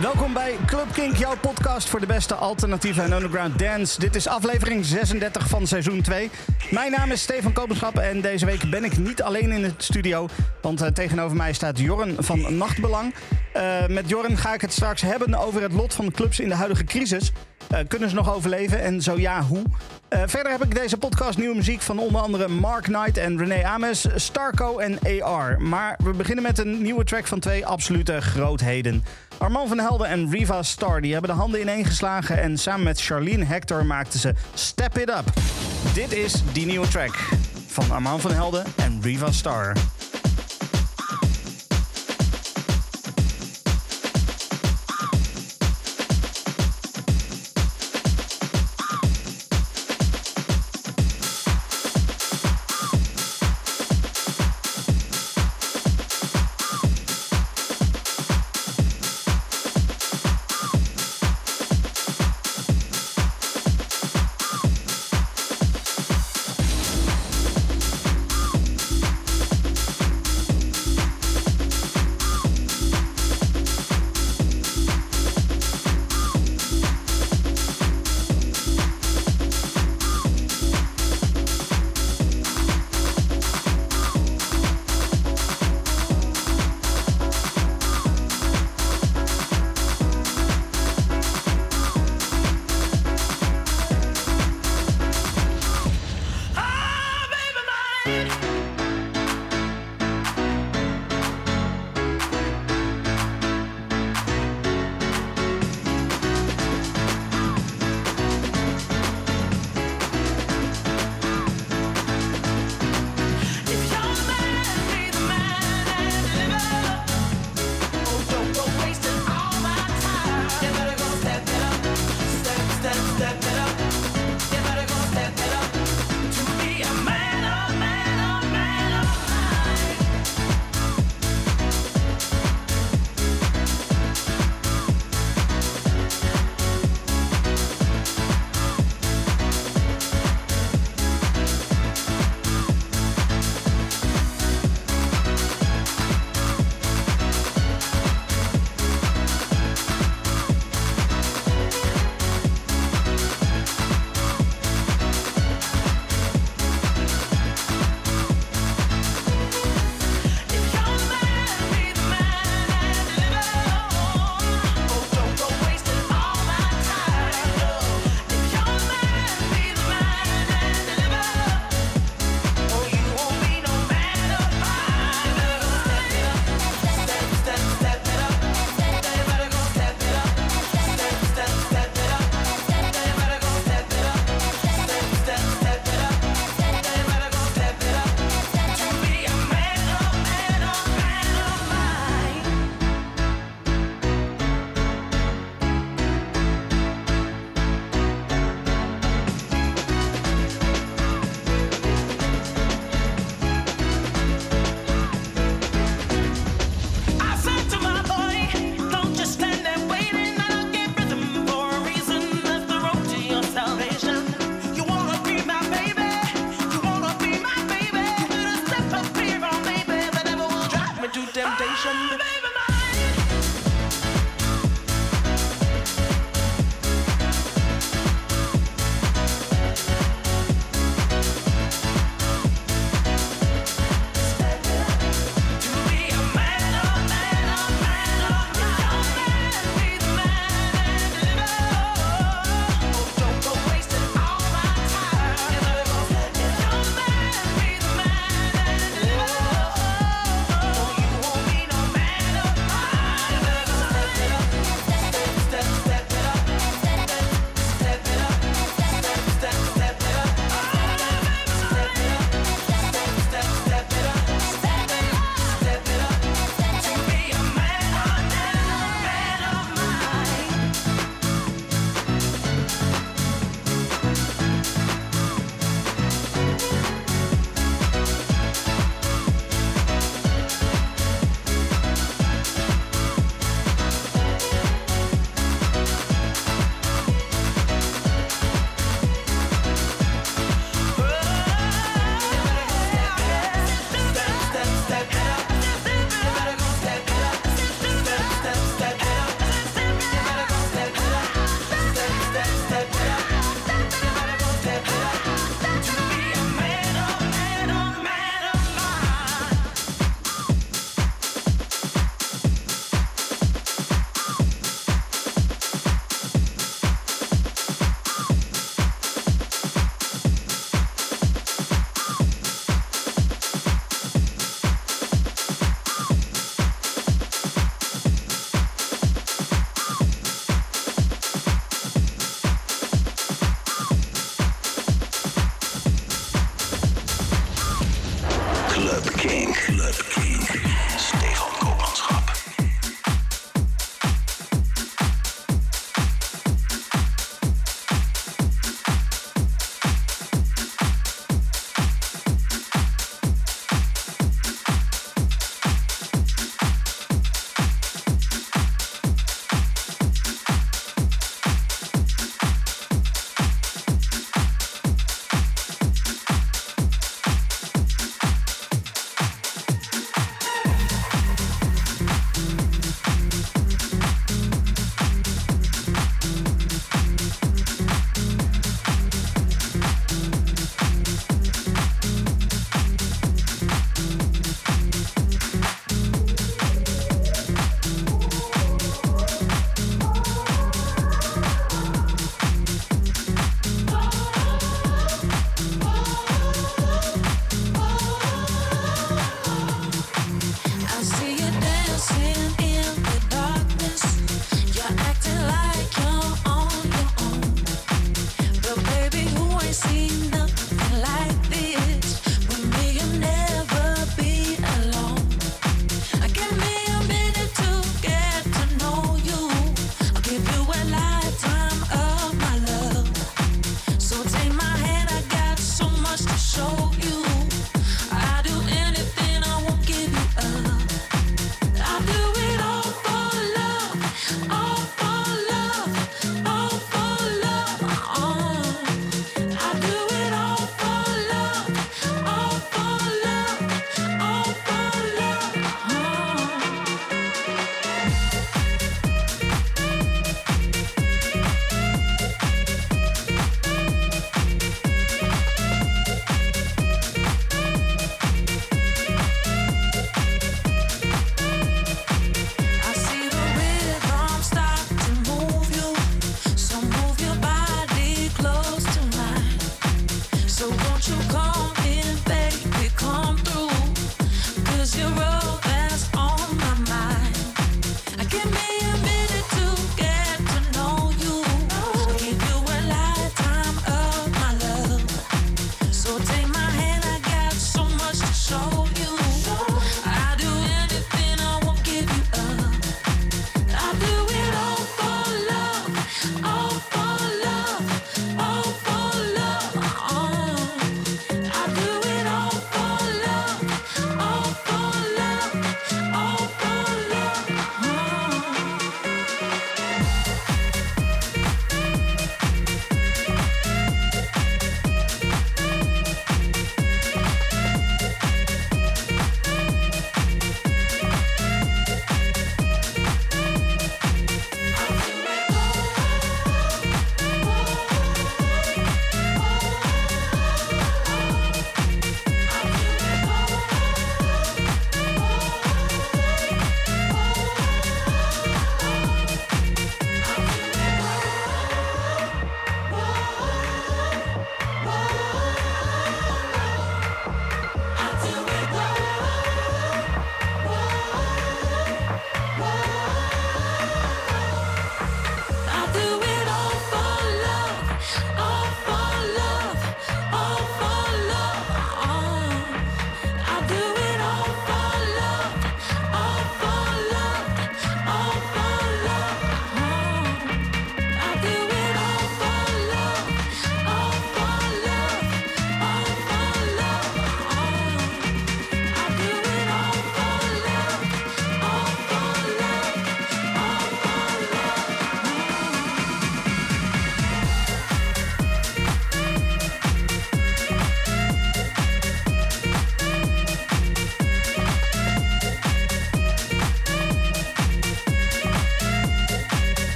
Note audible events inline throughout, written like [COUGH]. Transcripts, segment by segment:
Welkom bij Club Kink, jouw podcast voor de beste alternatieve en underground dance. Dit is aflevering 36 van seizoen 2. Mijn naam is Stefan Kopenschap en deze week ben ik niet alleen in het studio. Want eh, tegenover mij staat Jorren van Nachtbelang. Eh, met Jorren ga ik het straks hebben over het lot van de clubs in de huidige crisis. Eh, kunnen ze nog overleven en zo ja, hoe? Eh, verder heb ik deze podcast nieuwe muziek van onder andere Mark Knight en René Ames, Starco en AR. Maar we beginnen met een nieuwe track van twee absolute grootheden. Armand van Helden en Riva Star die hebben de handen ineengeslagen en samen met Charlene Hector maakten ze Step It Up. Dit is die nieuwe track van Armand van Helden en Riva Star.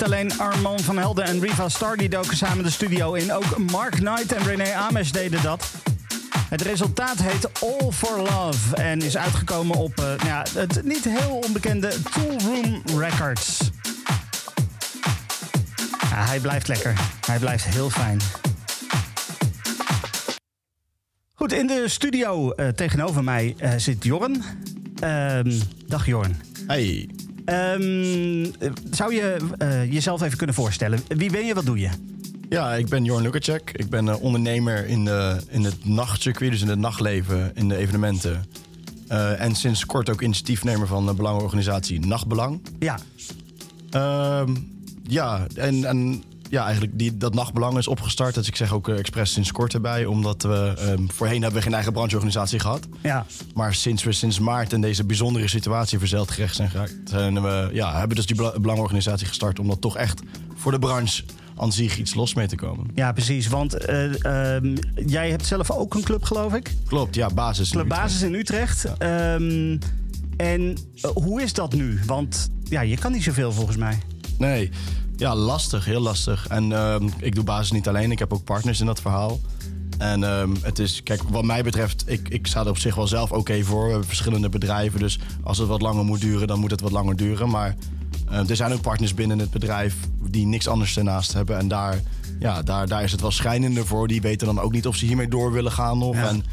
Niet alleen Armand van Helden en Riva Stardy doken samen de studio in. Ook Mark Knight en René Ames deden dat. Het resultaat heet All for Love en is uitgekomen op eh, nou ja, het niet heel onbekende Tool Room Records. Hij blijft lekker. Hij blijft heel fijn. Goed, in de studio eh, tegenover mij eh, zit Jorn. Ehm, dag Jorn. Hey, Ehm, zou je eh, jezelf even kunnen voorstellen? Wie ben je, wat doe je? ja, ik ben Jorn Lukacek. Ik ben eh, ondernemer in, de, in het nachtcircuit, dus in het nachtleven, in de evenementen. Eh, en sinds kort ook initiatiefnemer van de belangenorganisatie Nachtbelang. Ja, Ehm, ja, en, en ja, eigenlijk die, dat Nachtbelang is opgestart. Dus ik zeg ook eh, expres sinds kort erbij. Omdat we ehm, voorheen hebben we geen eigen brancheorganisatie gehad. ja. Maar sinds we sinds maart in deze bijzondere situatie verzeild terecht zijn geraakt... Zijn we, ja, hebben dus die bela- belangenorganisatie gestart... om dat toch echt voor de branche aan zich iets los mee te komen. ja precies. Want eh, ehm, jij hebt zelf ook een club, geloof ik. Klopt, ja, basis. Club Basis in Utrecht. Ehm, en eh, hoe is dat nu? Want ja, je kan niet zoveel volgens mij. Nee, ja, lastig, heel lastig. En ehm, ik doe basis niet alleen, ik heb ook partners in dat verhaal. En ehm, het is, kijk, wat mij betreft, ik, ik sta er op zich wel zelf oké voor. We hebben verschillende bedrijven, dus als het wat langer moet duren, dan moet het wat langer duren. Maar eh, er zijn ook partners binnen het bedrijf die niks anders ernaast hebben. En daar, ja, daar, daar is het wel schijnender voor. Die weten dan ook niet of ze hiermee door willen gaan nog. Ja. En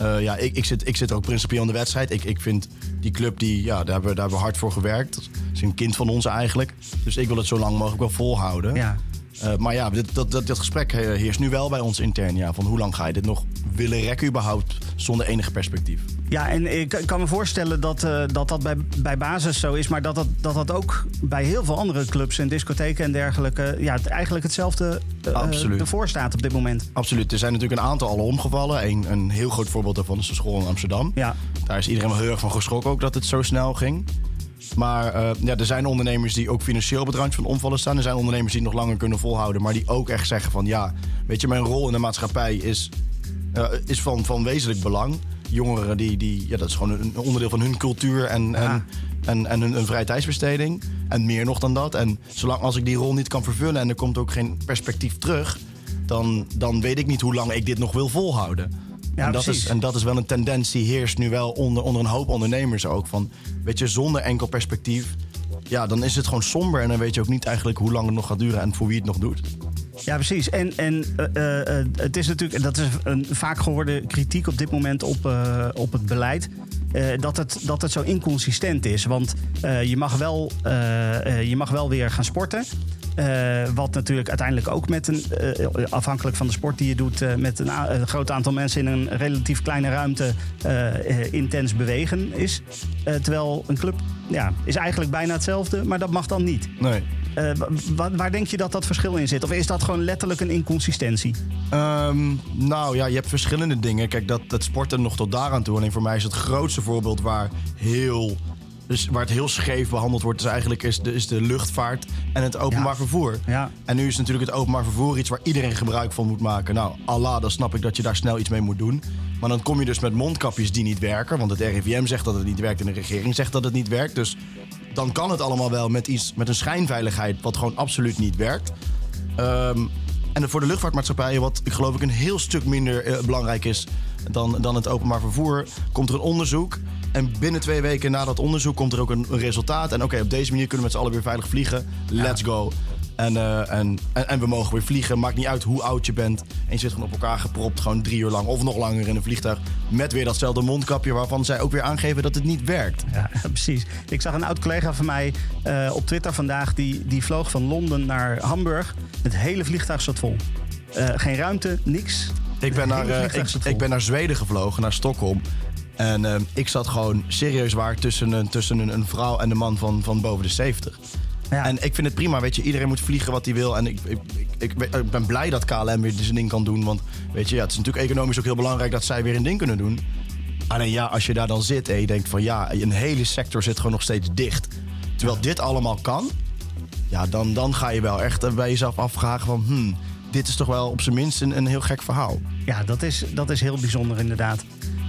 eh, ja, ik, ik, zit, ik zit ook principieel in de wedstrijd. Ik, ik vind die club, die, ja, daar, hebben, daar we hard voor gewerkt. Dat is een kind van ons eigenlijk. Dus ik wil het zo lang mogelijk wel volhouden. Ja. Eh, maar ja, dit, dat, dat, dat gesprek eh, heerst nu wel bij ons intern. Ja, van hoe lang ga je dit nog willen rekken überhaupt zonder enig perspectief? Ja, en ik kan me voorstellen dat eh, dat, dat bij, bij basis zo is, maar dat dat, dat dat ook bij heel veel andere clubs en discotheken en dergelijke, ja, het, eigenlijk hetzelfde Absoluut. ervoor staat op dit moment. Absoluut. Er zijn natuurlijk een aantal al omgevallen. Een, een heel groot voorbeeld daarvan is de school in Amsterdam. Ja, Daar is iedereen wel heel erg van geschrokken ook dat het zo snel ging. Maar eh, ja, er zijn ondernemers die ook financieel op het randje van omvallen staan. Er zijn ondernemers die nog langer kunnen volhouden. Maar die ook echt zeggen van ja, weet je, mijn rol in de maatschappij is, eh, is van, van wezenlijk belang. Jongeren, die, die, ja, dat is gewoon een onderdeel van hun cultuur en, en, en, en hun, hun vrije tijdsbesteding. En meer nog dan dat. En zolang als ik die rol niet kan vervullen en er komt ook geen perspectief terug... dan, dan weet ik niet hoe lang ik dit nog wil volhouden. Ja, en, dat precies. is, en dat is wel een tendens die heerst nu wel onder, onder een hoop ondernemers ook. Van, weet je, zonder enkel perspectief, ja, dan is het gewoon somber. En dan weet je ook niet eigenlijk hoe lang het nog gaat duren en voor wie het nog doet. ja precies. En, en eh, eh, eh, het is natuurlijk, dat is een vaak gehoorde kritiek op dit moment op, op het beleid. dat, het, dat het zo inconsistent is. Want je, mag wel, je mag wel weer gaan sporten. Eh, wat natuurlijk uiteindelijk ook met een, eh, afhankelijk van de sport die je doet, eh, met een, groot aantal mensen in een relatief kleine ruimte intens bewegen is. Terwijl een club ja, is eigenlijk bijna hetzelfde, maar dat mag dan niet. Nee. Wa- wa- waar denk je dat dat verschil in zit? Of is dat gewoon letterlijk een inconsistentie? Ehm, nou ja, je hebt verschillende dingen. Kijk, dat, dat sporten nog tot daaraan toe. Alleen voor mij is het grootste voorbeeld waar, heel, dus waar het heel scheef behandeld wordt... is eigenlijk is de, is de luchtvaart en het openbaar Ja. vervoer. Ja. En nu is natuurlijk het openbaar vervoer iets waar iedereen gebruik van moet maken. Nou, Allah, dan snap ik dat je daar snel iets mee moet doen. Maar dan kom je dus met mondkapjes die niet werken. Want het RIVM zegt dat het niet werkt en de regering zegt dat het niet werkt. Dus dan kan het allemaal wel met, iets, met een schijnveiligheid wat gewoon absoluut niet werkt. Ehm, en voor de luchtvaartmaatschappijen, wat ik geloof ik een heel stuk minder eh, belangrijk is dan, dan het openbaar vervoer, komt er een onderzoek. En binnen twee weken na dat onderzoek komt er ook een, een resultaat. En oké, op deze manier kunnen we met z'n allen weer veilig vliegen. Let's go. En, eh, en, en, en we mogen weer vliegen. Maakt niet uit hoe oud je bent. En je zit gewoon op elkaar gepropt, gewoon drie uur lang of nog langer in een vliegtuig. Met weer datzelfde mondkapje waarvan zij ook weer aangeven dat het niet werkt. Ja, [LAUGHS] precies. Ik zag een oud collega van mij eh, op Twitter vandaag. Die, die vloog van Londen naar Hamburg. Het hele vliegtuig zat vol. Eh, geen ruimte, niks. Ik ben, naar, [LAUGHS] hele eh, ik, ik ben naar Zweden gevlogen, naar Stockholm. En eh, ik zat gewoon serieus waar tussen, een, tussen een, een vrouw en een man van, van boven de 70. Ja. En ik vind het prima, weet je, iedereen moet vliegen wat hij wil. En ik, ik, ik, ik, ik ben blij dat KLM weer zijn ding kan doen. Want weet je, ja, het is natuurlijk economisch ook heel belangrijk dat zij weer een ding kunnen doen. Alleen ja, als je daar dan zit en je denkt van ja, een hele sector zit gewoon nog steeds dicht. Terwijl dit allemaal kan, ja, dan, dan ga je wel echt bij jezelf afvragen van... Hmm, dit is toch wel op zijn minst een, een heel gek verhaal. Ja, dat is, dat is heel bijzonder inderdaad.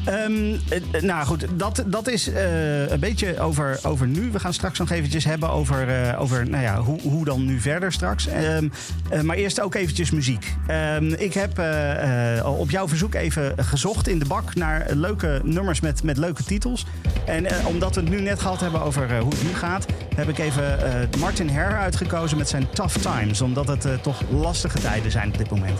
Ehm, eh, nou goed, dat, dat is eh, een beetje over, over nu. We gaan straks nog eventjes hebben over, eh, over nou ja, hoe, hoe dan nu verder straks. Ehm, eh, maar eerst ook eventjes muziek. Ehm, ik heb op jouw verzoek even gezocht in de bak naar leuke nummers met, met leuke titels. En omdat we het nu net gehad hebben over hoe het nu gaat, heb ik even Martin Herr uitgekozen met zijn Tough Times. Omdat het toch lastige tijden zijn op dit moment.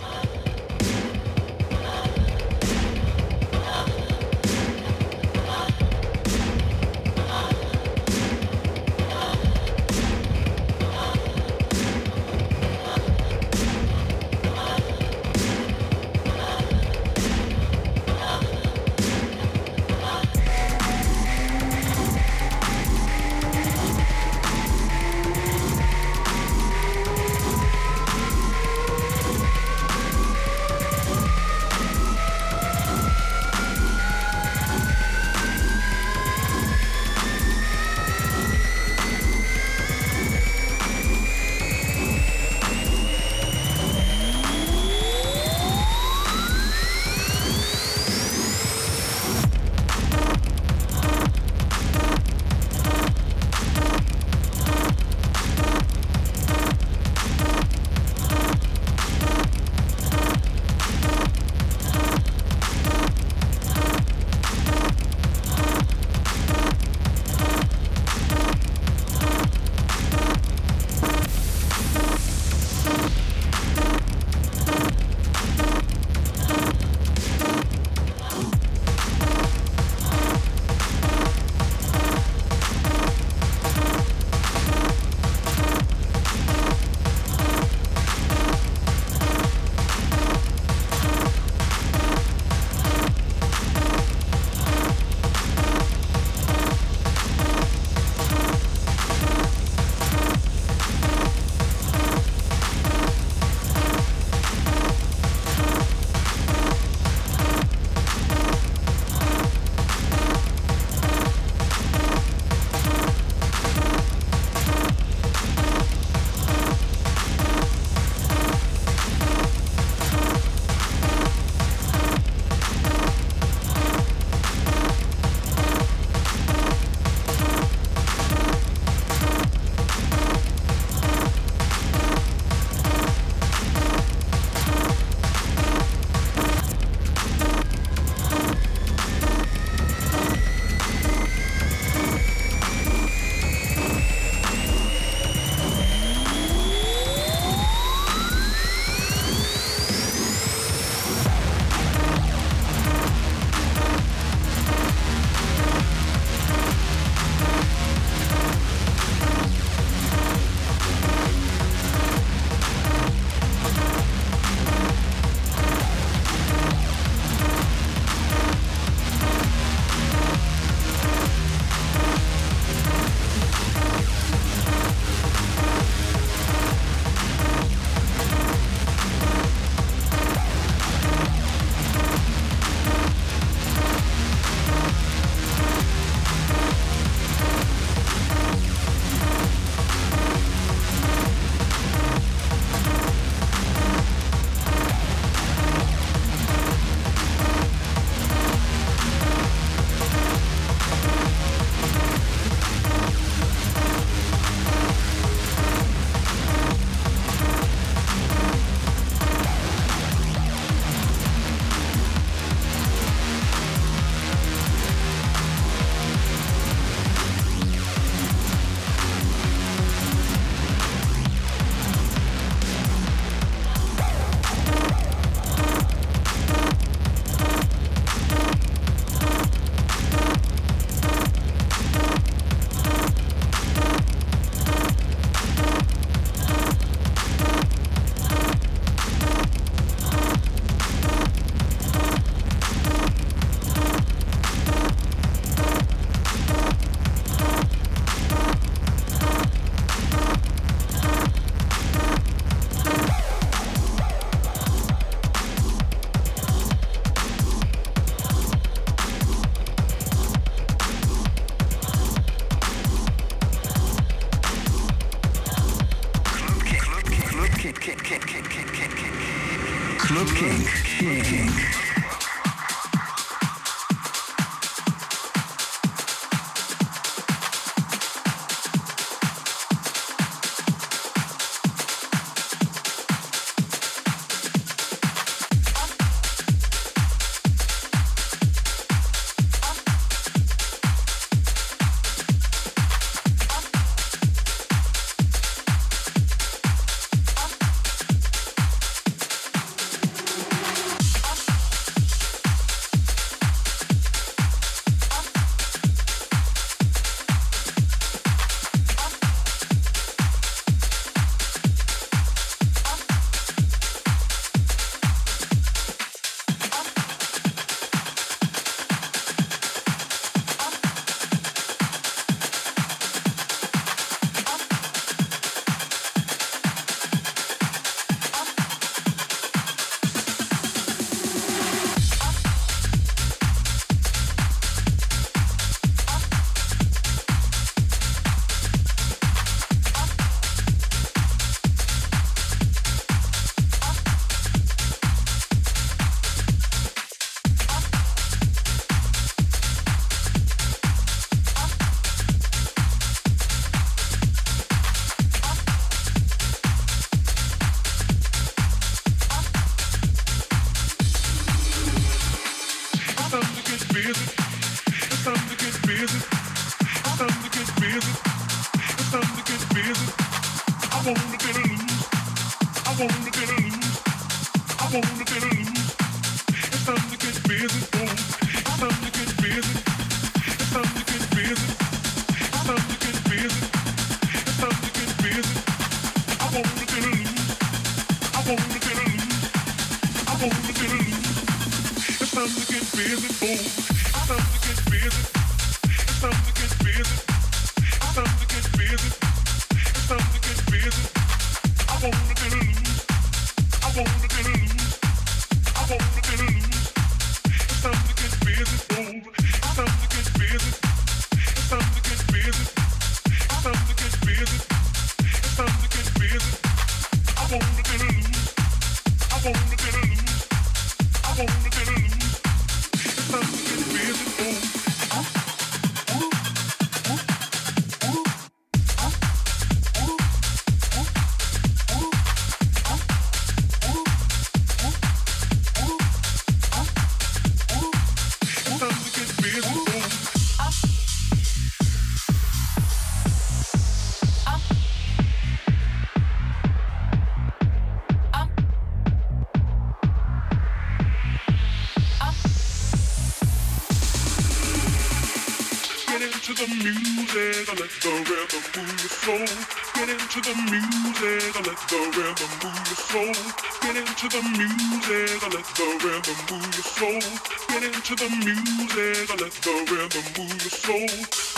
The music, let the rhythm move your soul. Get into the music, let the rhythm move your soul.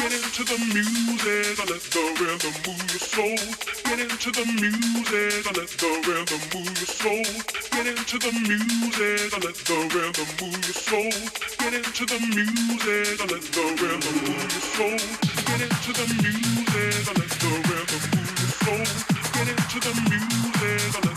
Get into the music, let the rhythm move your soul. Get into the music, let the rhythm move your soul. Get into the music, let the rhythm move your soul. Get into the music, let the rhythm move your soul. Get into the music, let the rhythm move your soul. Get into the music,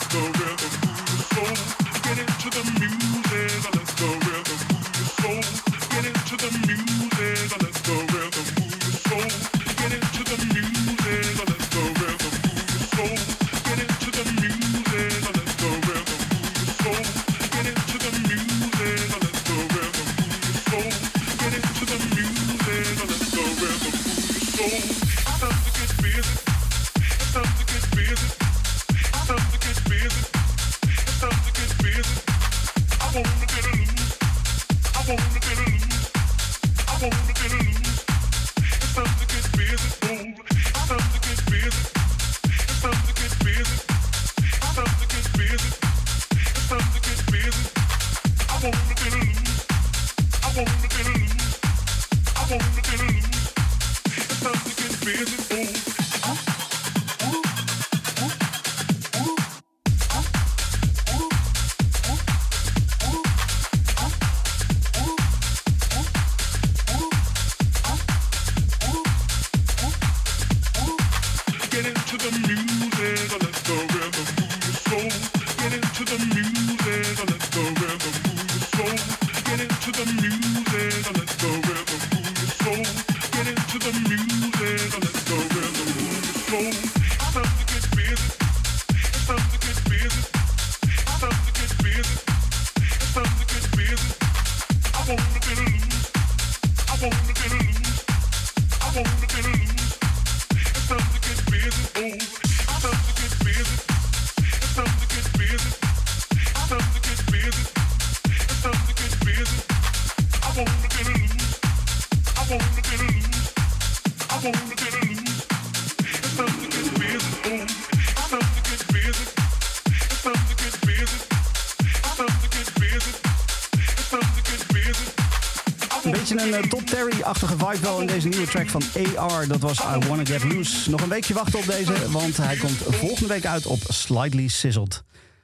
nieuwe track van AR. Dat was I Wanna Get Loose. Nog een weekje wachten op deze, want hij komt volgende week uit op Slightly Sizzled.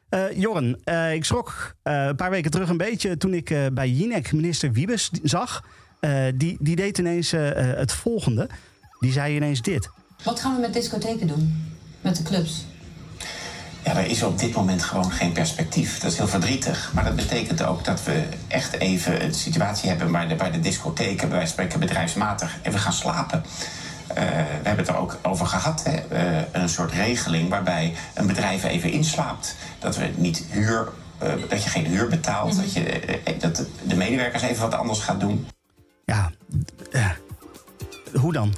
Eh Jorren, eh, ik schrok eh, een paar weken terug een beetje toen ik bij Jinek minister Wiebes zag. Die, die deed ineens het volgende. Die zei ineens dit. Wat gaan we met discotheken doen? Met de clubs? Ja, er is op dit moment gewoon geen perspectief. Dat is heel verdrietig. Maar dat betekent ook dat we echt even een situatie hebben waar de, waar de discotheken, bij spreken bedrijfsmatig, even gaan slapen. Eh, we hebben het er ook over gehad, hè? Eh, een soort regeling waarbij een bedrijf even inslaapt. Dat we niet huur, eh, dat je geen huur betaalt, dat, je, dat de medewerkers even wat anders gaan doen. Ja, hoe dan?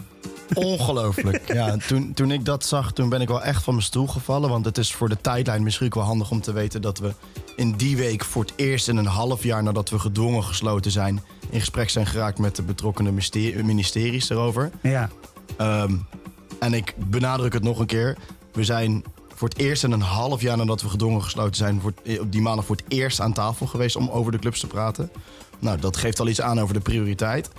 Ongelooflijk. Ja, toen, toen ik dat zag, toen ben ik wel echt van mijn stoel gevallen. Want het is voor de tijdlijn misschien ook wel handig om te weten dat we in die week voor het eerst in een half jaar nadat we gedwongen gesloten zijn, in gesprek zijn geraakt met de betrokkenen ministeries erover. Ja. Ehm, en ik benadruk het nog een keer. We zijn voor het eerst in een half jaar nadat we gedwongen gesloten zijn, voor het- op die maandag voor het eerst aan tafel geweest om over de clubs te praten. Nou, dat geeft al iets aan over de prioriteit.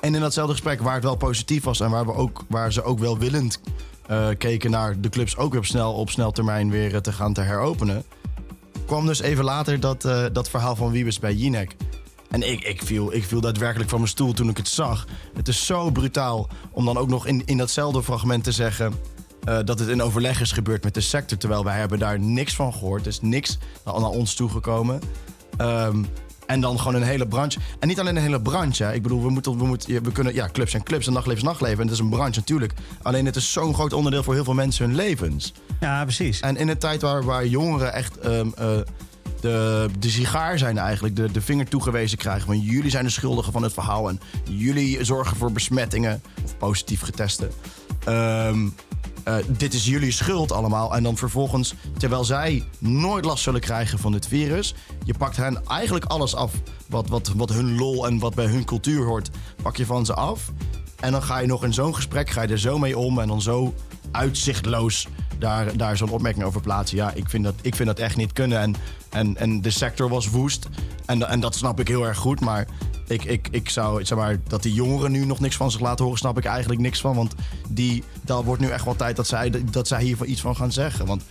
En in datzelfde gesprek, waar het wel positief was en waar, we ook, waar ze ook welwillend eh, keken naar de clubs ook weer op snel, op snel termijn weer eh, te gaan te heropenen, kwam dus even later dat, eh, dat verhaal van Wiebes bij Jinek. En ik, ik, viel, ik viel daadwerkelijk van mijn stoel toen ik het zag. Het is zo brutaal om dan ook nog in, in datzelfde fragment te zeggen... dat het in overleg is gebeurd met de sector... terwijl wij hebben daar niks van gehoord. Er is niks naar, ons toegekomen. Ehm, en dan gewoon een hele branche. En niet alleen een hele branche. Hè. Ik bedoel, we, moeten, we, moeten, we kunnen... Ja, clubs en clubs en nachtleven is nachtleven. En het is een branche natuurlijk. Alleen het is zo'n groot onderdeel voor heel veel mensen hun levens. ja, precies. En in een tijd waar, waar jongeren echt ehm, eh, de, de sigaar zijn eigenlijk, de, de vinger toegewezen krijgen. Van jullie zijn de schuldigen van het verhaal en jullie zorgen voor besmettingen of positief getesten. Ehm, eh, dit is jullie schuld allemaal. En dan vervolgens, terwijl zij nooit last zullen krijgen van dit virus, je pakt hen eigenlijk alles af wat, wat, wat hun lol en wat bij hun cultuur hoort, pak je van ze af. En dan ga je nog in zo'n gesprek, ga je er zo mee om en dan zo uitzichtloos daar, daar zo'n opmerking over plaatsen. Ja, ik vind dat, ik vind dat echt niet kunnen. En, en, en de sector was woest. En, en dat snap ik heel erg goed. Maar ik, ik, ik zou, zeg maar, dat die jongeren nu nog niks van zich laten horen, snap ik eigenlijk niks van. Want die, dat wordt nu echt wel tijd dat zij, dat zij hier iets van gaan zeggen. Want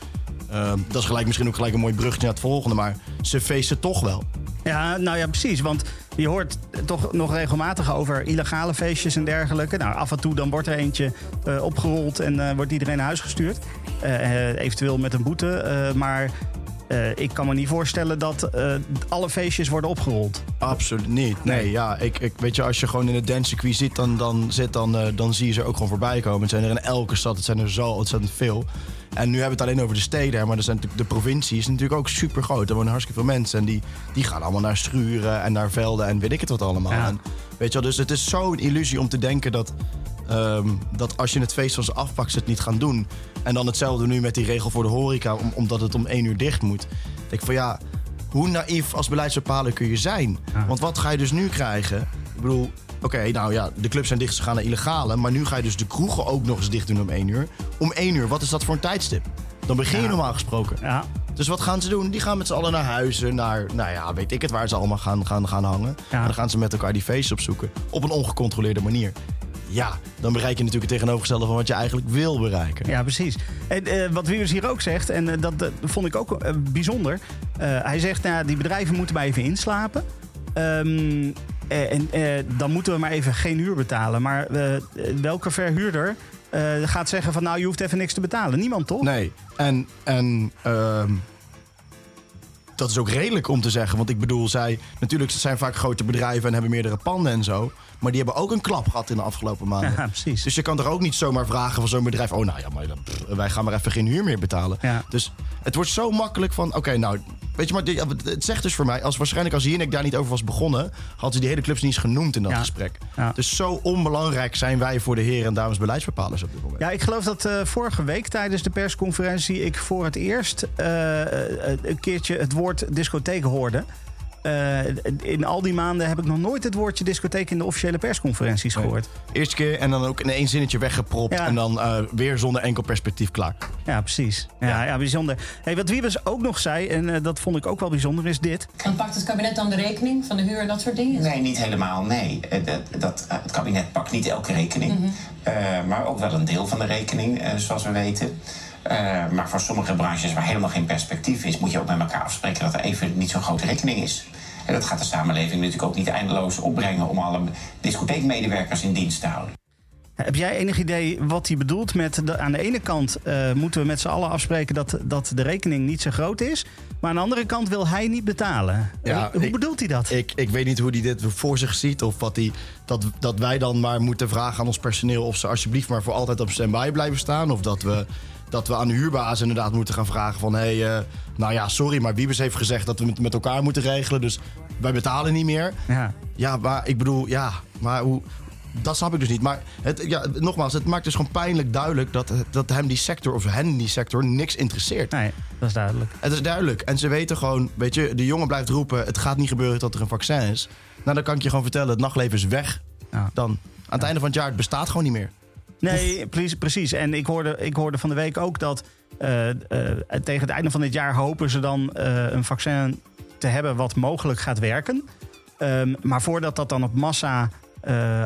eh, dat is gelijk misschien ook gelijk een mooi bruggetje naar het volgende. Maar ze feesten toch wel. Ja, nou ja, precies. Want je hoort toch nog regelmatig over illegale feestjes en dergelijke. Nou, af en toe dan wordt er eentje eh, opgerold en eh, wordt iedereen naar huis gestuurd. Eh, eventueel met een boete. Maar eh, ik kan me niet voorstellen dat eh, alle feestjes worden opgerold. Absoluut niet. Nee, ja, ik, ik, weet je, als je gewoon in het dancecircuit zit, dan, dan, zit, dan, eh, dan zie je ze ook gewoon voorbij komen. Het zijn er in elke stad, het zijn er zo ontzettend veel. En nu hebben we het alleen over de steden, maar er zijn natuurlijk, de provincie is natuurlijk ook super groot. Er wonen hartstikke veel mensen en die, die gaan allemaal naar Schuren en naar Velden en weet ik het wat allemaal. Ja. En, weet je wel, dus het is zo'n illusie om te denken dat, ehm, dat als je het feest van ze afpakt, ze het niet gaan doen. En dan hetzelfde nu met die regel voor de horeca, om, omdat het om één uur dicht moet. Ik denk van ja, hoe naïef als beleidsbepaler kun je zijn? Want wat ga je dus nu krijgen? Ik bedoel, oké, nou ja, de clubs zijn dicht, ze gaan naar illegale. Maar nu ga je dus de kroegen ook nog eens dicht doen om één uur. Om één uur, wat is dat voor een tijdstip? Dan begin je Ja. normaal gesproken. Ja, Dus wat gaan ze doen? Die gaan met z'n allen naar huizen, naar, nou ja, weet ik het, waar ze allemaal gaan, gaan, gaan hangen. Ja. En dan gaan ze met elkaar die feestjes opzoeken. Op een ongecontroleerde manier. Ja, dan bereik je natuurlijk het tegenovergestelde van wat je eigenlijk wil bereiken. ja precies. En eh, wat Wiers hier ook zegt, en eh, dat vond ik ook eh, bijzonder. Hij zegt, nou, die bedrijven moeten maar even inslapen. Ehm, eh, en dan moeten we maar even geen huur betalen. Maar welke verhuurder gaat zeggen van nou, je hoeft even niks te betalen? Niemand toch? Nee, en, en ehm, dat is ook redelijk om te zeggen. Want ik bedoel, zij, natuurlijk het zijn vaak grote bedrijven en hebben meerdere panden en zo. Maar die hebben ook een klap gehad in de afgelopen maanden. Ja, precies. Dus je kan toch ook niet zomaar vragen van zo'n bedrijf... oh, nou ja, maar dan, pff, wij gaan maar even geen huur meer betalen. Ja. Dus het wordt zo makkelijk van... oké, nou, weet je maar, dit- het zegt dus voor mij... als waarschijnlijk als Jinek daar niet over was begonnen... hadden ze die hele clubs niet eens genoemd in dat Ja. gesprek. Ja. Dus zo onbelangrijk zijn wij voor de heren en dames beleidsbepalers op dit moment. Ja, ik geloof dat eh, vorige week tijdens de persconferentie ik voor het eerst eh, eh, een keertje het woord discotheek hoorde. Eh, in al die maanden heb ik nog nooit het woordje discotheek in de officiële persconferenties gehoord. Eerste keer en dan ook in één zinnetje weggepropt. Ja. En dan eh, weer zonder enkel perspectief klaar. Ja, precies. Ja, ja. bijzonder. Hey, wat Wiebes ook nog zei, en eh, dat vond ik ook wel bijzonder, is dit. En pakt het kabinet dan de rekening van de huur en dat soort dingen? Nee, niet helemaal. Nee, dat, dat, het kabinet pakt niet elke rekening. Eh, maar ook wel een deel van de rekening, zoals we weten. Eh, maar voor sommige branches waar helemaal geen perspectief is, moet je ook met elkaar afspreken dat er even niet zo'n grote rekening is. En dat gaat de samenleving natuurlijk ook niet eindeloos opbrengen om alle discotheekmedewerkers in dienst te houden. Heb jij enig idee wat hij bedoelt met... De, aan de ene kant eh, moeten we met z'n allen afspreken dat, dat de rekening niet zo groot is. Maar aan de andere kant wil hij niet betalen. Ja, Hoe ik- bedoelt hij dat? Ik, ik weet niet hoe hij dit voor zich ziet. Of wat hij, dat, dat wij dan maar moeten vragen aan ons personeel... of ze alsjeblieft maar voor altijd op standby blijven staan. Of dat we, dat we aan de huurbaas inderdaad moeten gaan vragen van... hé, hey, eh, nou ja, sorry, maar Wiebes heeft gezegd dat we het met elkaar moeten regelen. Dus wij betalen niet meer. Ja. Ja, maar ik bedoel, ja, maar hoe... dat snap ik dus niet. Maar het, ja, nogmaals, het maakt dus gewoon pijnlijk duidelijk dat, dat hem die sector of hen die sector niks interesseert. Nee, dat is duidelijk. Het is duidelijk. En ze weten gewoon, weet je, de jongen blijft roepen: het gaat niet gebeuren tot er een vaccin is. Nou, dan kan ik je gewoon vertellen: het nachtleven is weg. Ja. Dan. Aan het einde van het jaar, het bestaat gewoon niet meer. Nee, precies. precies. En ik hoorde, ik hoorde van de week ook dat eh, eh, tegen het einde van dit jaar hopen ze dan eh, een vaccin te hebben wat mogelijk gaat werken. Ehm, maar voordat dat dan op massa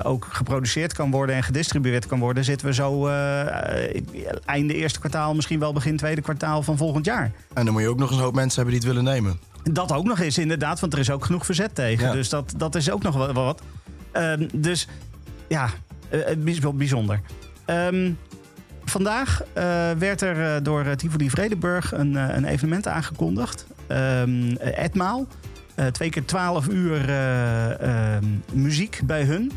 ook geproduceerd kan worden en gedistribueerd kan worden, zitten we zo einde eerste kwartaal, misschien wel begin tweede kwartaal van volgend jaar. En dan moet je ook nog eens een hoop mensen hebben die het willen nemen. Dat ook nog eens, inderdaad, want er is ook genoeg verzet tegen. Ja. Dus dat, dat is ook nog wel wat. Ehm, dus ja, is wel bijzonder. Ehm, vandaag eh, werd er eh, door eh, Tivoli Vredenburg een, eh, een evenement aangekondigd. Ehm etmaal. Eh, twee keer 12 uur eh, ehm, muziek bij hun.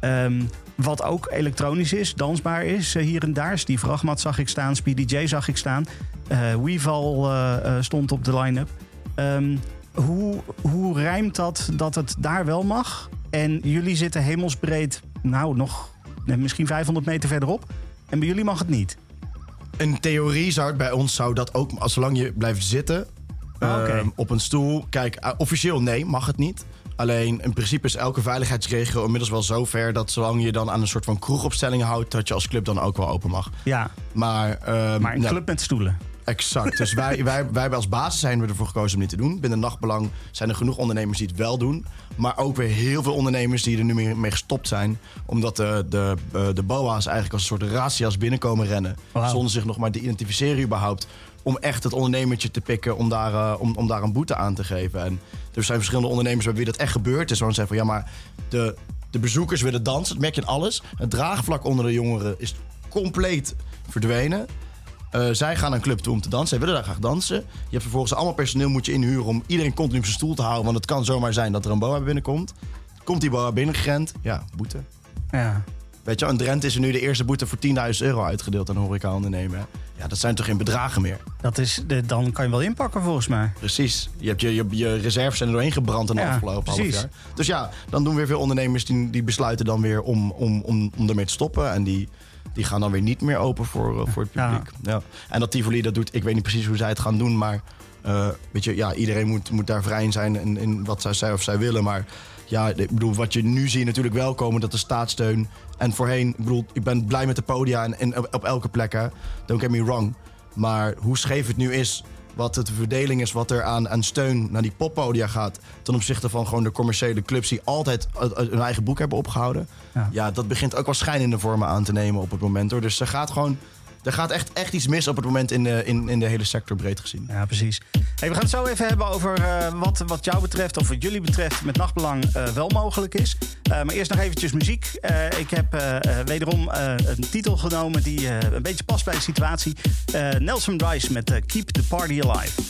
Ehm, wat ook elektronisch is, dansbaar is eh, hier en daar. Steve zag ik staan, Speedy J zag ik staan. Eh Weeval eh, eh, stond op de line-up. Ehm, hoe, hoe rijmt dat dat het daar wel mag? En jullie zitten hemelsbreed, nou nog misschien 500 meter verderop. En bij jullie mag het niet. In theorie zou het bij ons zou dat ook, als zolang je blijft zitten Ah, ehm, op een stoel. Kijk, eh, officieel nee, mag het niet. Alleen in principe is elke veiligheidsregel inmiddels wel zo ver dat zolang je dan aan een soort van kroegopstelling houdt, dat je als club dan ook wel open mag. Ja, Maar, ehm, maar een nou, club met stoelen. Exact. Dus wij, wij, wij hebben als basis zijn we ervoor gekozen om dit te doen. Binnen Nachtbelang zijn er genoeg ondernemers die het wel doen. Maar ook weer heel veel ondernemers die er nu mee, mee gestopt zijn. Omdat de, de, eh, de BOA's eigenlijk als een soort razzia's binnenkomen rennen. Zonder zich nog maar te identificeren überhaupt. Om echt het ondernemertje te pikken om daar, eh, om, om daar een boete aan te geven. En er zijn verschillende ondernemers bij wie dat echt gebeurt. is. Waar ze zeggen van ja, maar de, de bezoekers willen dansen. Dat merk je in alles. Het draagvlak onder de jongeren is compleet verdwenen. Eh, zij gaan naar een club toe om te dansen. Zij willen daar graag dansen. Je hebt vervolgens allemaal personeel moet je inhuren om iedereen continu op zijn stoel te houden. Want het kan zomaar zijn dat er een boa binnenkomt. Komt die boa binnengerend? Ja, boete. Ja. Weet je, in Drenthe is er nu de eerste boete voor 10.000 euro uitgedeeld aan horecaondernemer. Ja, dat zijn toch geen bedragen meer? Dat is, de- dan kan je wel inpakken volgens mij. Precies. Je, hebt je, je, je reserves zijn er doorheen gebrand in de Ja, afgelopen half precies. jaar. Dus ja, dan doen weer veel ondernemers die, die besluiten dan weer om, om, om, om ermee te stoppen. En die, die gaan dan weer niet meer open voor, eh, voor het publiek. Ja. En dat Tivoli dat doet, ik weet niet precies hoe zij het gaan doen. Maar eh, weet je, ja, iedereen moet, moet daar vrij in zijn in, in wat zij, zij of zij willen. Maar ja, ik bedoel, wat je nu ziet natuurlijk wel komen, dat de staatssteun. En voorheen, ik bedoel, ik ben blij met de podia en, en op, op elke plek, hè. Don't get me wrong. Maar hoe scheef het nu is, wat de verdeling is, wat er aan, aan steun naar die poppodia gaat. ten opzichte van gewoon de commerciële clubs die altijd eh, eh, hun eigen boek hebben opgehouden. Ja. Ja, dat begint ook wel schijnende vormen aan te nemen op het moment hoor. Dus er gaat gewoon. Er gaat echt, echt iets mis op het moment in de, in, in de hele sector breed gezien. Ja, precies. Hey, we gaan het zo even hebben over eh, wat, wat jou betreft, of wat jullie betreft, met nachtbelang eh, wel mogelijk is. Eh, maar eerst nog eventjes muziek. Ik heb wederom een titel genomen die een beetje past bij de situatie. Nelson Rice met Keep the Party Alive.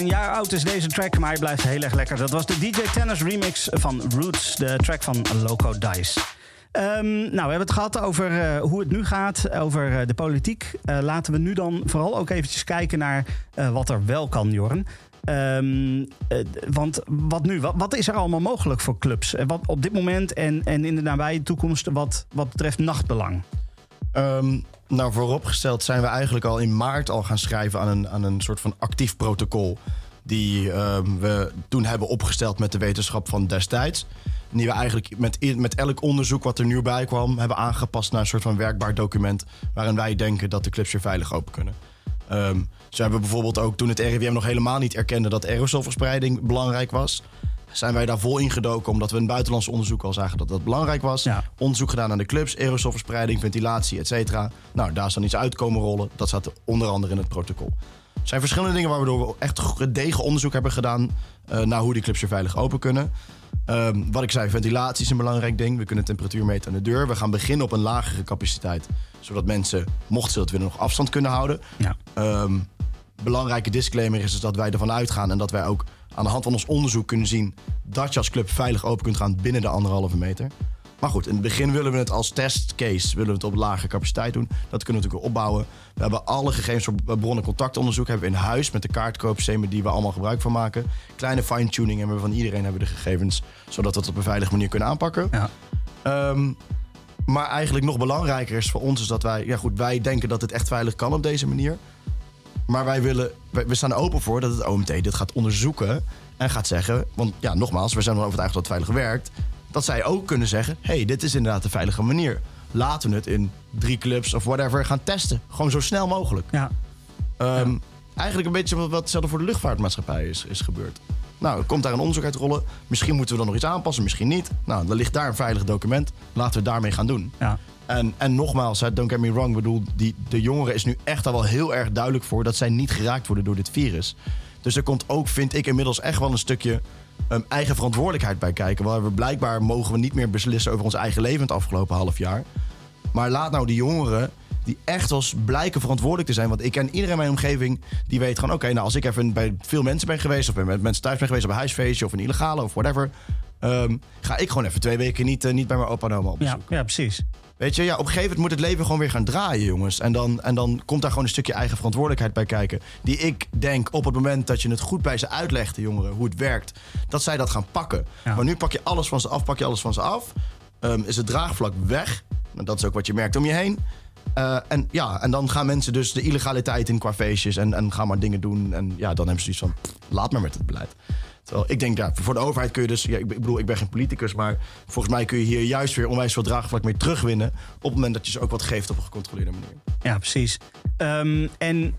Een jaar oud is deze track, maar hij blijft heel erg lekker. Dat was de DJ Tennis remix van Roots, de track van Loco Dice. Ehm, nou, we hebben het gehad over eh, hoe het nu gaat, over eh, de politiek. Eh, laten we nu dan vooral ook eventjes kijken naar wat er wel kan, Jorn. Ehm, eh, want wat nu? Wat, is er allemaal mogelijk voor clubs? Wat op dit moment en, en in de nabije toekomst wat, wat betreft nachtbelang? Ehm, nou, vooropgesteld zijn we eigenlijk al in maart al gaan schrijven aan een, aan een soort van actief protocol. Die ehm, we toen hebben opgesteld met de wetenschap van destijds. Die we eigenlijk met, met elk onderzoek wat er nu bij kwam, hebben aangepast naar een soort van werkbaar document. Waarin wij denken dat de clubs weer veilig open kunnen. Zo hebben we bijvoorbeeld ook toen het RIVM nog helemaal niet erkende dat aerosolverspreiding belangrijk was. Zijn wij daar vol ingedoken omdat we in buitenlands onderzoek al zagen dat dat belangrijk was. Ja. Onderzoek gedaan aan de clubs, aerosolverspreiding, ventilatie, et cetera. Nou, daar is dan iets uitkomen rollen. Dat staat onder andere in het protocol. Er zijn verschillende dingen waardoor we echt gedegen onderzoek hebben gedaan eh, naar hoe die clubs weer veilig open kunnen. Ehm, wat ik zei, ventilatie is een belangrijk ding. We kunnen temperatuur meten aan de deur. We gaan beginnen op een lagere capaciteit. Zodat mensen, mochten ze dat willen, nog afstand kunnen houden. Ja. Ehm, belangrijke disclaimer is dus dat wij ervan uitgaan en dat wij ook aan de hand van ons onderzoek kunnen zien dat je als club veilig open kunt gaan binnen de anderhalve meter. Maar goed, in het begin willen we het als testcase willen we het op lage capaciteit doen. Dat kunnen we natuurlijk opbouwen. We hebben alle gegevens voor bronnen contactonderzoek hebben we in huis met de kaartkoopsystemen die we allemaal gebruik van maken. Kleine fine-tuning hebben we van iedereen hebben we de gegevens, zodat we het op een veilige manier kunnen aanpakken. Ja. Ehm, maar eigenlijk nog belangrijker is voor ons is dat wij, ja goed, wij denken dat het echt veilig kan op deze manier. Maar wij willen, wij- we staan er open voor dat het OMT dit gaat onderzoeken en gaat zeggen, want ja, nogmaals, we zijn ervan overtuigd dat het veilig werkt, dat zij ook kunnen zeggen, hey, dit is inderdaad een veilige manier. Laten we het in drie clubs of whatever gaan testen. Gewoon zo snel mogelijk. Ja. Ehm, Eigenlijk een beetje wat, wat hetzelfde voor de luchtvaartmaatschappij is, is gebeurd. Nou, komt daar een onderzoek uit rollen. Misschien moeten we dan nog iets aanpassen, misschien niet. Nou, dan ligt daar een veilig document. Laten we het daarmee gaan doen. Ja. En, en nogmaals, don't get me wrong. Bedoel, die, de jongeren is nu echt al wel heel erg duidelijk voor... dat zij niet geraakt worden door dit virus. Dus er komt ook, vind ik, inmiddels echt wel een stukje... ehm, eigen verantwoordelijkheid bij kijken. Waar we blijkbaar mogen we niet meer beslissen over ons eigen leven... het afgelopen half jaar. Maar laat nou die jongeren die echt als blijken verantwoordelijk te zijn. Want ik ken iedereen in mijn omgeving die weet gewoon... oké, nou als ik even bij veel mensen ben geweest... of ben met mensen thuis ben geweest op een huisfeestje... of een illegale of whatever... ehm, ga ik gewoon even twee weken niet, eh, niet bij mijn opa en oma op Ja, bezoek. ja, precies. Weet je, ja, op een gegeven moment moet het leven gewoon weer gaan draaien, jongens. En dan, en dan komt daar gewoon een stukje eigen verantwoordelijkheid bij kijken. Die ik denk op het moment dat je het goed bij ze uitlegt, de jongeren, hoe het werkt, dat zij dat gaan pakken. Ja. Maar nu pak je alles van ze af, pak je alles van ze af. Ehm, is het draagvlak weg. Nou, dat is ook wat je merkt om je heen. Eh, en ja, en dan gaan mensen dus de illegaliteit in qua feestjes en, en gaan maar dingen doen. En ja, dan hebben ze zoiets van, laat maar met het beleid. Ik denk, ja, voor de overheid kun je dus... Ja, ik bedoel, ik ben geen politicus, maar volgens mij kun je hier juist weer onwijs veel draagvlak mee terugwinnen... op het moment dat je ze ook wat geeft op een gecontroleerde manier. Ja, precies. Ehm, en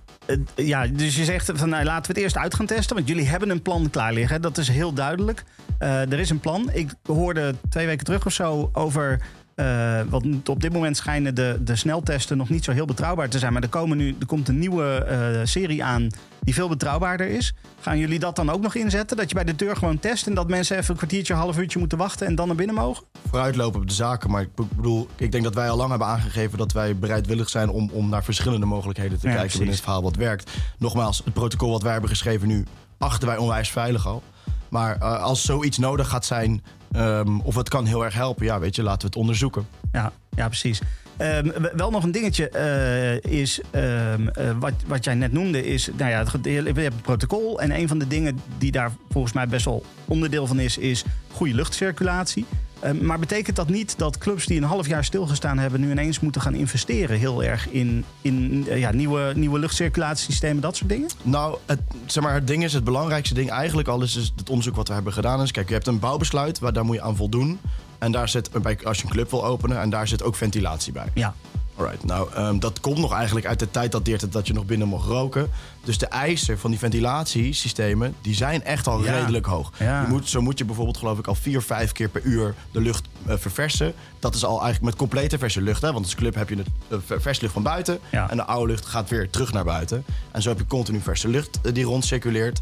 ja, dus je zegt van nou, laten we het eerst uit gaan testen. Want jullie hebben een plan klaar liggen. Dat is heel duidelijk. Eh, er is een plan. Ik hoorde twee weken terug of zo over. Eh, want op dit moment schijnen de, de sneltesten nog niet zo heel betrouwbaar te zijn. Maar er, komen nu, er komt een nieuwe eh, serie aan die veel betrouwbaarder is. Gaan jullie dat dan ook nog inzetten? Dat je bij de deur gewoon test en dat mensen even een kwartiertje, half uurtje moeten wachten en dan naar binnen mogen? Vooruitlopen op de zaken, maar ik bedoel... Ik denk dat wij al lang hebben aangegeven dat wij bereidwillig zijn... om, om naar verschillende mogelijkheden te Ja, kijken binnen het verhaal wat werkt. Nogmaals, het protocol wat wij hebben geschreven nu... achten wij onwijs veilig al. Maar eh, als zoiets nodig gaat zijn... ehm, of het kan heel erg helpen, ja, weet je, laten we het onderzoeken. Ja, ja precies. Ehm, wel nog een dingetje eh, is, ehm, eh, wat, wat jij net noemde, is, nou ja, het, je hebt het protocol. En een van de dingen die daar volgens mij best wel onderdeel van is, is goede luchtcirculatie. Ehm, maar betekent dat niet dat clubs die een half jaar stilgestaan hebben, nu ineens moeten gaan investeren heel erg in, in eh, ja, nieuwe, nieuwe luchtcirculatiesystemen, dat soort dingen? Nou, het, zeg maar, het ding is, het belangrijkste ding eigenlijk al is, is het onderzoek wat we hebben gedaan. Is, kijk, je hebt een bouwbesluit, waar, daar moet je aan voldoen. En daar zit, bij- als je een club wil openen, en daar zit ook ventilatie bij. Ja. Alright, nou, ehm, dat komt nog eigenlijk uit de tijd dateert het dat je nog binnen mocht roken. Dus de eisen van die ventilatiesystemen, die zijn echt al Ja. redelijk hoog. Ja. Je moet, zo moet je bijvoorbeeld geloof ik al vier, vijf keer per uur de lucht eh, verversen. Dat is al eigenlijk met complete verse lucht. Hè? Want als club heb je het eh, ver- verse lucht van buiten. Ja. En de oude lucht gaat weer terug naar buiten. En zo heb je continu verse lucht eh, die rondcirculeert.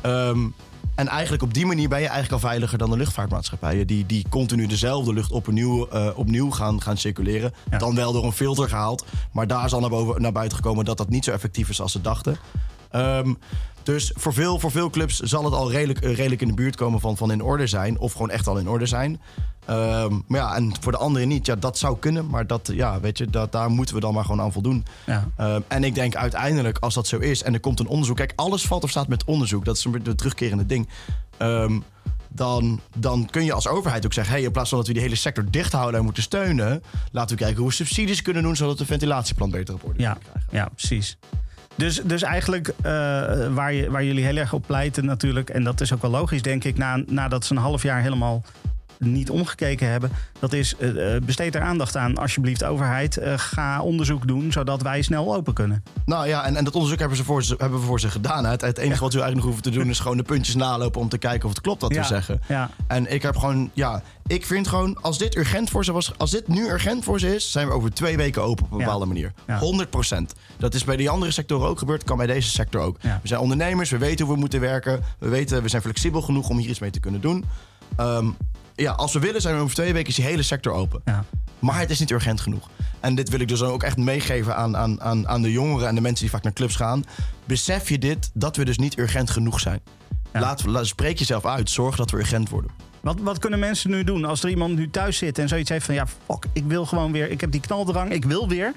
Ehm, en eigenlijk op die manier ben je eigenlijk al veiliger dan de luchtvaartmaatschappijen. Die, die continu dezelfde lucht opnieuw, eh, opnieuw gaan, gaan circuleren. Ja. Dan wel door een filter gehaald. Maar daar is al naar, boven, naar buiten gekomen dat dat niet zo effectief is als ze dachten. Ehm, dus voor veel, voor veel clubs zal het al redelijk, eh, redelijk in de buurt komen van, van in orde zijn. Of gewoon echt al in orde zijn. Ehm, maar ja, en voor de anderen niet. Ja, dat zou kunnen. Maar dat, ja, weet je, dat, daar moeten we dan maar gewoon aan voldoen. Ja. Ehm, en ik denk uiteindelijk, als dat zo is en er komt een onderzoek. Kijk, alles valt of staat met onderzoek. Dat is een beetje de terugkerende ding. Ehm, dan, dan kun je als overheid ook zeggen: hey, in plaats van dat we die hele sector dicht houden en moeten steunen, laten we kijken hoe we subsidies kunnen doen zodat de ventilatieplan beter op orde Ja, krijgen. ja precies. Dus, dus eigenlijk eh, waar, je, waar jullie heel erg op pleiten natuurlijk... en dat is ook wel logisch, denk ik... Na, nadat ze een half jaar helemaal niet omgekeken hebben... dat is, eh, eh, besteed er aandacht aan, alsjeblieft overheid. Eh, ga onderzoek doen, zodat wij snel open kunnen. Nou ja, en, en dat onderzoek hebben, ze voor ze, hebben we voor ze gedaan. hè. Het, het enige wat we eigenlijk nog hoeven te doen is gewoon de puntjes nalopen om te kijken of het klopt wat Ja, we zeggen. ja. En ik heb gewoon, ja, ik vind gewoon, als dit urgent voor ze was, als dit nu urgent voor ze is, zijn we over twee weken open op een bepaalde manier. Ja. 100% Dat is bij die andere sectoren ook gebeurd, kan bij deze sector ook. We zijn ondernemers, we weten hoe we moeten werken, we weten, we zijn flexibel genoeg om hier iets mee te kunnen doen. Ehm, ja, als we willen, zijn we over twee weken is die hele sector open. Ja. Maar het is niet urgent genoeg. En dit wil ik dus ook echt meegeven aan, aan, aan, aan de jongeren en de mensen die vaak naar clubs gaan. Besef je dit, dat we dus niet urgent genoeg zijn. Ja. Laat, la- spreek jezelf uit. Zorg dat we urgent worden. Wat, wat kunnen mensen nu doen als er iemand nu thuis zit en zoiets heeft van... ja, fuck, ik wil gewoon weer, ik heb die knaldrang, ik wil weer.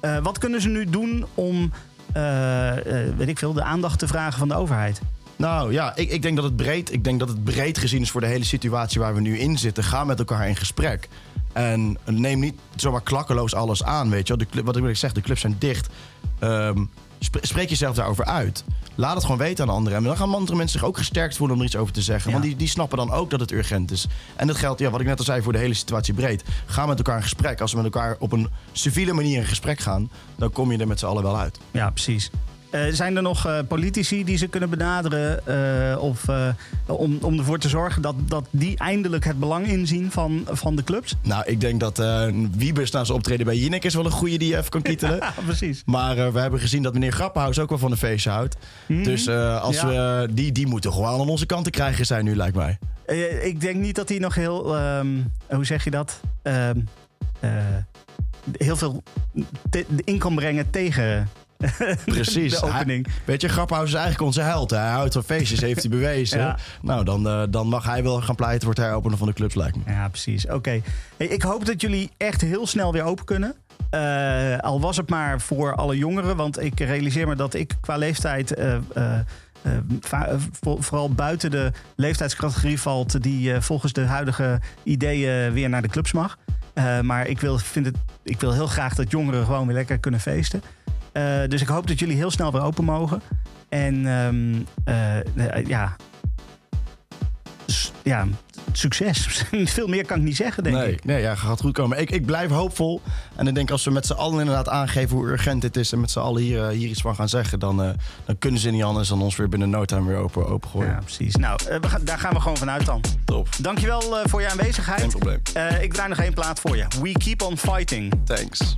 Eh, wat kunnen ze nu doen om, eh, eh, weet ik veel, de aandacht te vragen van de overheid? Nou ja, ik, ik denk dat het breed, ik denk dat het breed gezien is voor de hele situatie waar we nu in zitten. Ga met elkaar in gesprek. En neem niet zomaar klakkeloos alles aan, weet je wel. De, wat ik zeg, de clubs zijn dicht. Ehm, spre- spreek jezelf daarover uit. Laat het gewoon weten aan anderen. En dan gaan andere mensen zich ook gesterkt voelen om er iets over te zeggen. Ja. Want die, die snappen dan ook dat het urgent is. En dat geldt, ja, wat ik net al zei, voor de hele situatie breed. Ga met elkaar in gesprek. Als we met elkaar op een civiele manier in gesprek gaan... dan kom je er met z'n allen wel uit. Ja, precies. Eh, zijn er nog eh, politici die ze kunnen benaderen eh, of, om, om ervoor te zorgen dat, dat die eindelijk het belang inzien van, van de clubs? Nou, ik denk dat Wiebes na zijn optreden bij Jinek is wel een goede die je even kan kietelen. [LAUGHS] Ja, precies. Maar we hebben gezien dat meneer Grappenhuis ook wel van een feestje houdt. Dus eh, als Mhm. Ja. we, die, die moeten gewoon aan onze kant te krijgen zijn nu, lijkt mij. Ik denk niet dat hij nog heel, ehm, hoe zeg je dat? Ehm, eh, heel veel te- in kan brengen tegen [LAUGHS] Precies. de opening. Hij- weet je, Grappenhuis is eigenlijk onze held. Hij houdt van feestjes, heeft hij bewezen. [LAUGHS] Ja. Nou, dan, eh, dan mag hij wel gaan pleiten voor het heropenen van de clubs, lijkt me. Ja, precies. Oké. Hey, ik hoop dat jullie echt heel snel weer open kunnen. Eh, al was het maar voor alle jongeren. Want ik realiseer me dat ik qua leeftijd... eh, vooral buiten de leeftijdscategorie valt... die volgens de huidige ideeën weer naar de clubs mag. Maar ik wil, vind het, ik wil heel graag dat jongeren gewoon weer lekker kunnen feesten. Eh, dus ik hoop dat jullie heel snel weer open mogen. En ehm, eh, eh, ja, ja, succes. [LAUGHS] Veel meer kan ik niet zeggen, denk nee, ik. nee, ja, gaat goed komen. Ik, ik blijf hoopvol. En ik denk als we met z'n allen inderdaad aangeven hoe urgent dit is... en met z'n allen hier, hier iets van gaan zeggen... Dan, dan kunnen ze niet anders dan ons weer binnen no time weer open, open gooien. Ja, precies. Nou, we gaan, daar gaan we gewoon vanuit dan. Top. Dankjewel eh, voor je aanwezigheid. Geen probleem. Ik draai nog één plaat voor je. We keep on fighting. Thanks.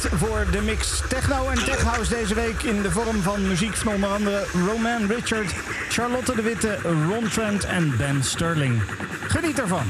Voor de mix techno en tech house deze week in de vorm van muziek van onder andere Roman Richard, Charlotte de Witte, Ron Trent en Ben Sterling. Geniet ervan.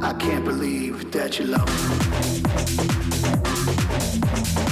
I can't believe that you love him.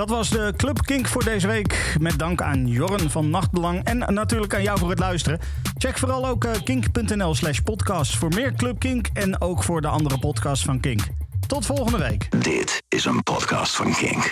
Dat was de Club Kink voor deze week. Met dank aan Jorren van Nachtbelang en natuurlijk aan jou voor het luisteren. Check vooral ook eh, kink.nl slash podcast voor meer Club Kink en ook voor de andere podcasts van Kink. Tot volgende week. Dit is een podcast van Kink.